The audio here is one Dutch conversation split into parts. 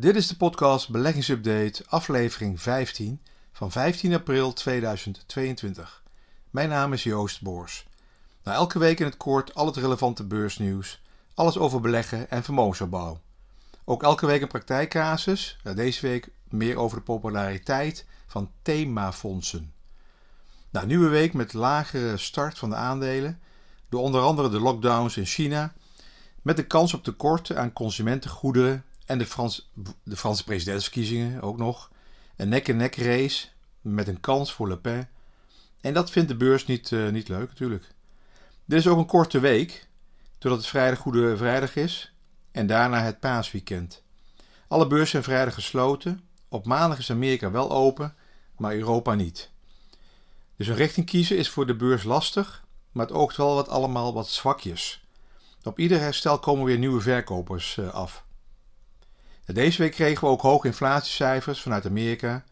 Dit is de podcast Beleggingsupdate, aflevering 15 van 15 april 2022. Mijn naam is Joost Boors. Nou, elke week in het kort al het relevante beursnieuws, alles over beleggen en vermogensopbouw. Ook elke week een praktijkcasus, deze week meer over de populariteit van themafondsen. Nou, nieuwe week met lagere start van de aandelen, door onder andere de lockdowns in China, met de kans op tekorten aan consumentengoederen en de, Frans, de Franse presidentsverkiezingen ook nog. Een nek-en-nek race met een kans voor Le Pen. En dat vindt de beurs niet, uh, niet leuk natuurlijk. Dit is ook een korte week, doordat het vrijdag Goede Vrijdag is en daarna het paasweekend. Alle beurzen zijn vrijdag gesloten. Op maandag is Amerika wel open, maar Europa niet. Dus een richting kiezen is voor de beurs lastig, maar het oogt wel wat allemaal wat zwakjes. Op ieder herstel komen weer nieuwe verkopers uh, af. Deze week kregen we ook hoge inflatiecijfers vanuit Amerika.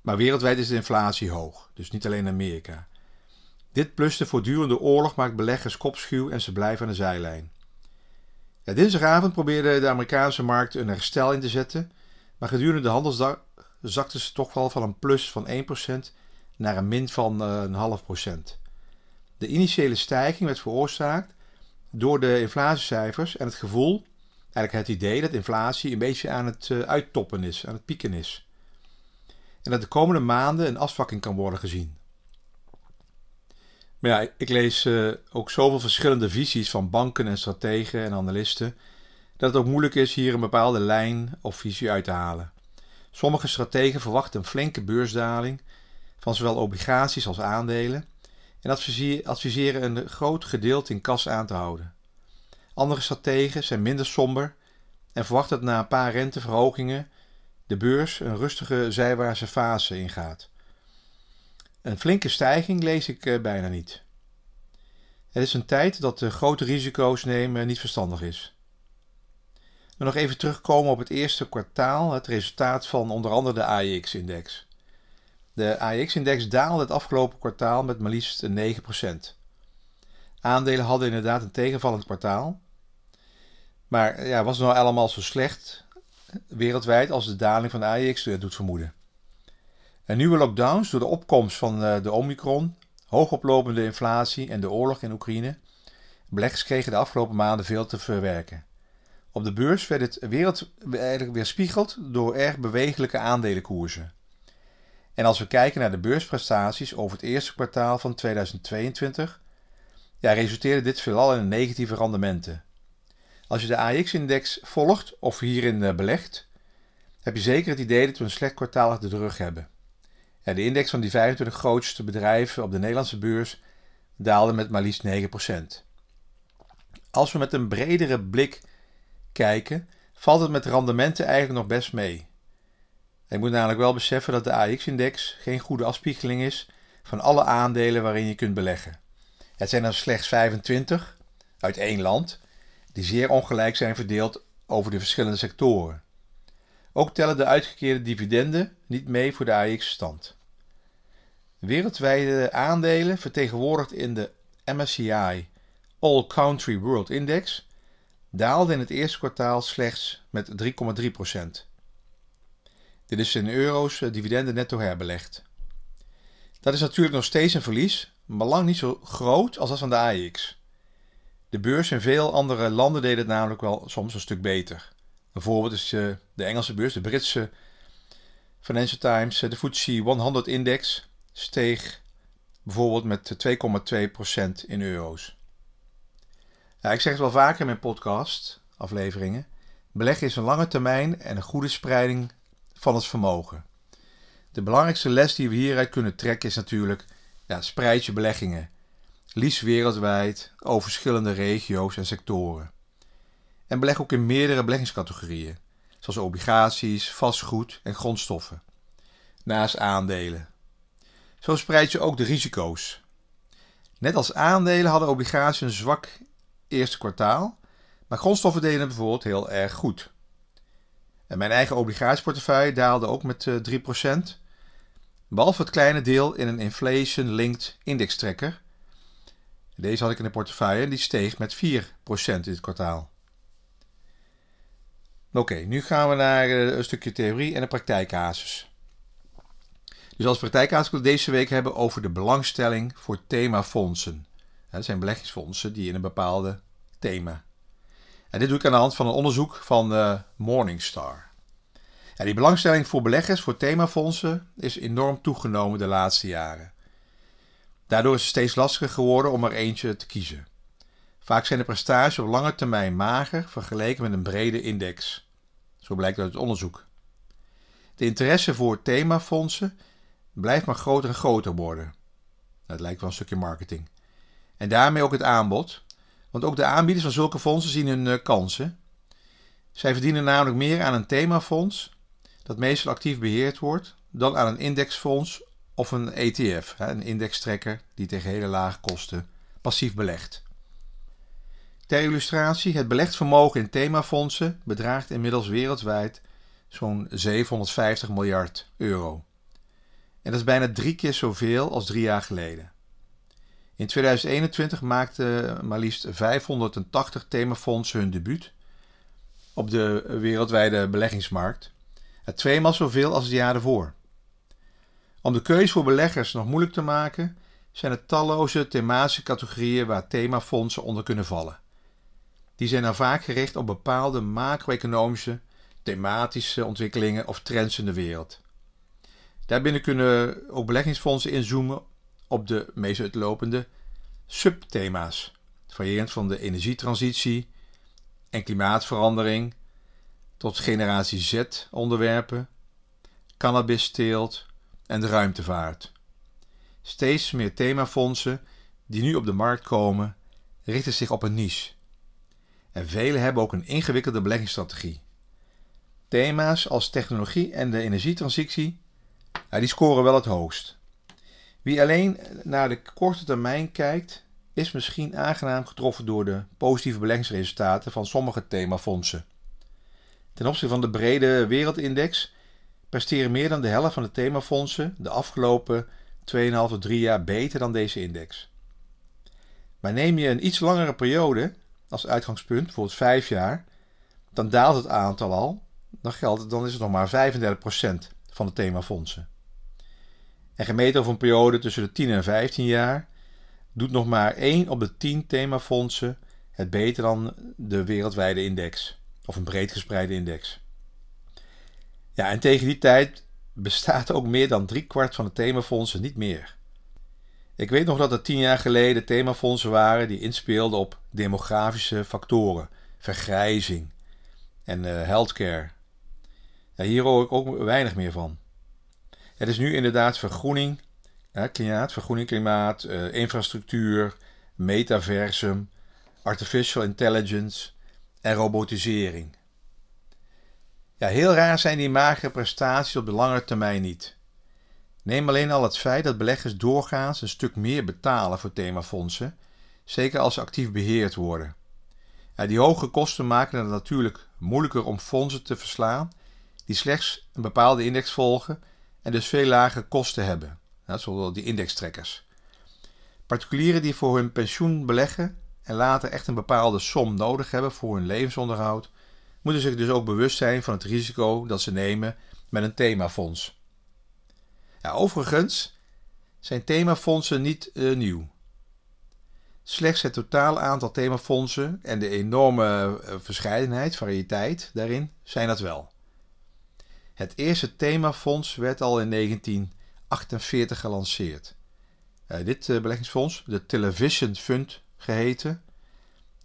Maar wereldwijd is de inflatie hoog, dus niet alleen Amerika. Dit plus de voortdurende oorlog maakt beleggers kopschuw en ze blijven aan de zijlijn. Ja, dinsdagavond probeerde de Amerikaanse markt een herstel in te zetten, maar gedurende de handelsdag zakte ze toch wel van een plus van 1% naar een min van uh, een half procent. De initiële stijging werd veroorzaakt door de inflatiecijfers en het gevoel eigenlijk het idee dat inflatie een beetje aan het uh, uittoppen is, aan het pieken is. En dat de komende maanden een afzwakking kan worden gezien. Maar ja, ik lees uh, ook zoveel verschillende visies van banken en strategen en analisten, dat het ook moeilijk is hier een bepaalde lijn of visie uit te halen. Sommige strategen verwachten een flinke beursdaling van zowel obligaties als aandelen en adviseren een groot gedeelte in kas aan te houden. Andere strategen zijn minder somber en verwachten dat na een paar renteverhogingen de beurs een rustige zijwaartse fase ingaat. Een flinke stijging lees ik eh, bijna niet. Het is een tijd dat de grote risico's nemen niet verstandig is. We nog even terugkomen op het eerste kwartaal, het resultaat van onder andere de AIX-index. De AIX-index daalde het afgelopen kwartaal met maar liefst 9%. Aandelen hadden inderdaad een tegenvallend kwartaal, maar ja, was het nou allemaal zo slecht wereldwijd als de daling van de AEX doet vermoeden? En nieuwe lockdowns door de opkomst van eh, de Omicron, hoogoplopende inflatie en de oorlog in Oekraïne. Beleggers kregen de afgelopen maanden veel te verwerken. Op de beurs werd het wereld weerspiegeld door erg bewegelijke aandelenkoersen. En als we kijken naar de beursprestaties over het eerste kwartaal van 2022, ja, resulteerde dit veelal in negatieve rendementen. Als je de AX-index volgt of hierin uh, belegt, heb je zeker het idee dat we een slecht kwartaal de rug hebben. Ja, de index van die 25 grootste bedrijven op de Nederlandse beurs daalde met maar liefst 9%. Als we met een bredere blik kijken, valt het met rendementen eigenlijk nog best mee. Je moet namelijk wel beseffen dat de AX-index geen goede afspiegeling is van alle aandelen waarin je kunt beleggen. Het zijn er slechts 25 uit één land die zeer ongelijk zijn verdeeld over de verschillende sectoren. Ook tellen de uitgekeerde dividenden niet mee voor de AX-stand. Wereldwijde aandelen vertegenwoordigd in de MSCI All Country World Index daalden in het eerste kwartaal slechts met 3,3%. Dit is in euro's eh, dividenden netto herbelegd. Dat is natuurlijk nog steeds een verlies, maar lang niet zo groot als dat van de AX. De beurs in veel andere landen deden het namelijk wel soms een stuk beter. Een voorbeeld is eh, de Engelse beurs, de Britse Financial Times, eh, de FTSE 100 index steeg bijvoorbeeld met 2,2% in euro's. Ik zeg het wel vaker in mijn podcast, afleveringen. Beleggen is een lange termijn en een goede spreiding van het vermogen. De belangrijkste les die we hieruit kunnen trekken is natuurlijk: ja, spreid je beleggingen liefst wereldwijd over verschillende regio's en sectoren. En beleg ook in meerdere beleggingscategorieën, zoals obligaties, vastgoed en grondstoffen, naast aandelen. Zo spreid je ook de risico's. Net als aandelen hadden obligaties een zwak eerste kwartaal, maar grondstoffen deden bijvoorbeeld heel erg goed. En mijn eigen obligatieportefeuille daalde ook met 3%, eh, behalve het kleine deel in een inflation-linked indextrekker, deze had ik in de portefeuille en die steeg met 4% dit kwartaal. Oké, nu gaan we naar eh, een stukje theorie en een praktijkcasus. Dus als praktijkcasus wil ik deze week hebben over de belangstelling voor themafondsen. Dat zijn beleggingsfondsen die in een bepaalde thema. En dit doe ik aan de hand van een onderzoek van uh, Morningstar. Ja, die belangstelling voor beleggers voor themafondsen is enorm toegenomen de laatste jaren. Daardoor is het steeds lastiger geworden om er eentje te kiezen. Vaak zijn de prestaties op lange termijn mager vergeleken met een brede index. Zo blijkt uit het onderzoek. De interesse voor themafondsen blijft maar groter en groter worden. Dat lijkt wel een stukje marketing. En daarmee ook het aanbod. Want ook de aanbieders van zulke fondsen zien hun uh, kansen. Zij verdienen namelijk meer aan een themafonds, dat meestal actief beheerd wordt, dan aan een indexfonds of een ETF, een indextrekker die tegen hele lage kosten passief belegt. Ter illustratie, het belegd vermogen in themafondsen bedraagt inmiddels wereldwijd zo'n 750 miljard euro. En dat is bijna drie keer zoveel als drie jaar geleden. In 2021 maakten maar liefst 580 themafondsen hun debuut op de wereldwijde beleggingsmarkt. Het tweemaal zoveel als het jaar ervoor. Om de keuze voor beleggers nog moeilijk te maken, zijn er talloze thematische categorieën waar themafondsen onder kunnen vallen. Die zijn dan vaak gericht op bepaalde macro-economische, thematische ontwikkelingen of trends in de wereld. Daarbinnen kunnen ook beleggingsfondsen inzoomen op de meest uitlopende subthema's, variërend van de energietransitie en klimaatverandering tot generatie Z onderwerpen, cannabisteelt en de ruimtevaart. Steeds meer themafondsen die nu op de markt komen, richten zich op een niche. En vele hebben ook een ingewikkelde beleggingsstrategie. Thema's als technologie en de energietransitie, die scoren wel het hoogst. Wie alleen naar de korte termijn kijkt, is misschien aangenaam getroffen door de positieve beleggingsresultaten van sommige themafondsen. Ten opzichte van de brede wereldindex presteren meer dan de helft van de themafondsen de afgelopen 2,5 tot 3 jaar beter dan deze index. Maar neem je een iets langere periode als uitgangspunt, bijvoorbeeld 5 jaar, dan daalt het aantal al. Dan, geldt, dan is het nog maar 35% van de themafondsen. En gemeten over een periode tussen de 10 en 15 jaar doet nog maar 1 op de 10 themafondsen het beter dan de wereldwijde index of een breed gespreide index. Ja, en tegen die tijd bestaat ook meer dan driekwart van de themafondsen niet meer. Ik weet nog dat er tien jaar geleden themafondsen waren die inspeelden op demografische factoren, vergrijzing en uh, healthcare. Ja, hier hoor ik ook weinig meer van. Het is nu inderdaad vergroening, klimaat, vergroening, klimaat, uh, infrastructuur, metaversum, artificial intelligence en robotisering. Ja, heel raar zijn die magere prestaties op de lange termijn niet. Neem alleen al het feit dat beleggers doorgaans een stuk meer betalen voor themafondsen, zeker als ze actief beheerd worden. Die hoge kosten maken het natuurlijk moeilijker om fondsen te verslaan die slechts een bepaalde index volgen en dus veel lagere kosten hebben, ja, zoals die indextrekkers. Particulieren die voor hun pensioen beleggen en later echt een bepaalde som nodig hebben voor hun levensonderhoud, moeten zich dus ook bewust zijn van het risico dat ze nemen met een themafonds. Ja, overigens zijn themafondsen niet uh, nieuw. Slechts het totale aantal themafondsen en de enorme uh, verscheidenheid, variëteit daarin zijn dat wel. Het eerste themafonds werd al in 1948 gelanceerd. Uh, dit beleggingsfonds, de Television Fund geheten,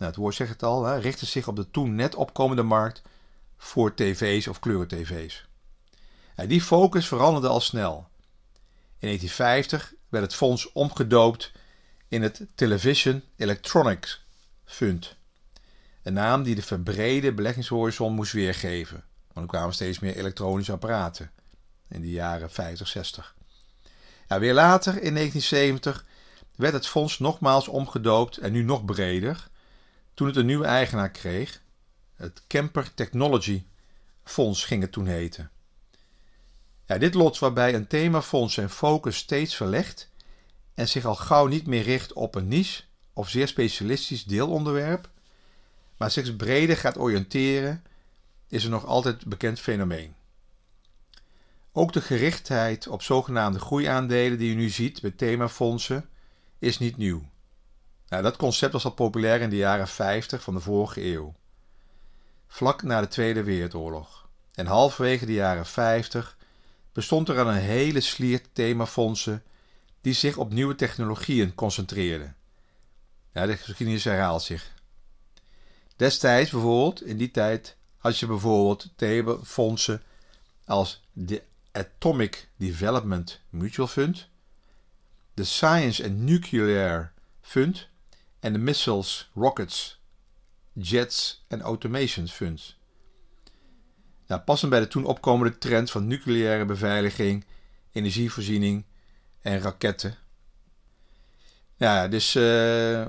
nou, het woord zegt het al, hè, richtte zich op de toen net opkomende markt voor tv's of kleuren-tv's. die focus veranderde al snel. In 1950 werd het fonds omgedoopt in het Television Electronics Fund. Een naam die de verbrede beleggingshorizon moest weergeven, want er kwamen steeds meer elektronische apparaten in de jaren 50, 60. Ja, weer later, in 1970, werd het fonds nogmaals omgedoopt en nu nog breder toen het een nieuwe eigenaar kreeg. Het Kemper Technology Fonds ging het toen heten. Ja, dit lot waarbij een themafonds zijn focus steeds verlegt en zich al gauw niet meer richt op een niche of zeer specialistisch deelonderwerp, maar zich breder gaat oriënteren is een nog altijd bekend fenomeen. Ook de gerichtheid op zogenaamde groeiaandelen die u nu ziet bij themafondsen is niet nieuw. Nou, dat concept was al populair in de jaren 50 van de vorige eeuw, vlak na de Tweede Wereldoorlog. En halverwege de jaren 50 bestond er al een hele sliert themafondsen die zich op nieuwe technologieën concentreerden. Ja, de geschiedenis herhaalt zich. Destijds bijvoorbeeld, in die tijd, had je bijvoorbeeld themafondsen als de Atomic Development Mutual Fund, de Science and Nuclear Fund en de Missiles, Rockets, Jets en Automation Funds. Nou, passend bij de toen opkomende trend van nucleaire beveiliging, energievoorziening en raketten. Ja, dus uh,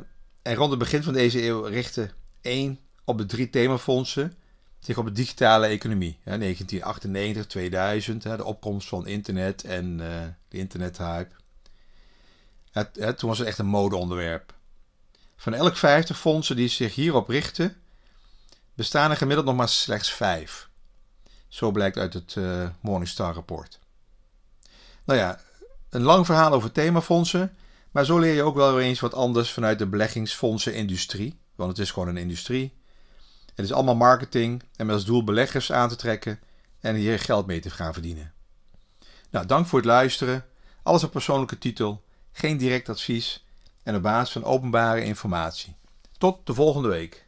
en rond het begin van deze eeuw richtte één op de drie themafondsen zich op de digitale economie. 1998, 2000, de opkomst van internet en uh, de internethype. Het, toen was het echt een modeonderwerp. Van elk 50 fondsen die zich hierop richten, bestaan er gemiddeld nog maar slechts vijf. Zo blijkt uit het uh, Morningstar rapport. Nou ja, een lang verhaal over themafondsen, maar zo leer je ook wel eens wat anders vanuit de beleggingsfondsenindustrie, want het is gewoon een industrie. Het is allemaal marketing en met als doel beleggers aan te trekken en hier geld mee te gaan verdienen. Nou, dank voor het luisteren. Alles op persoonlijke titel, geen direct advies en op basis van openbare informatie. Tot de volgende week.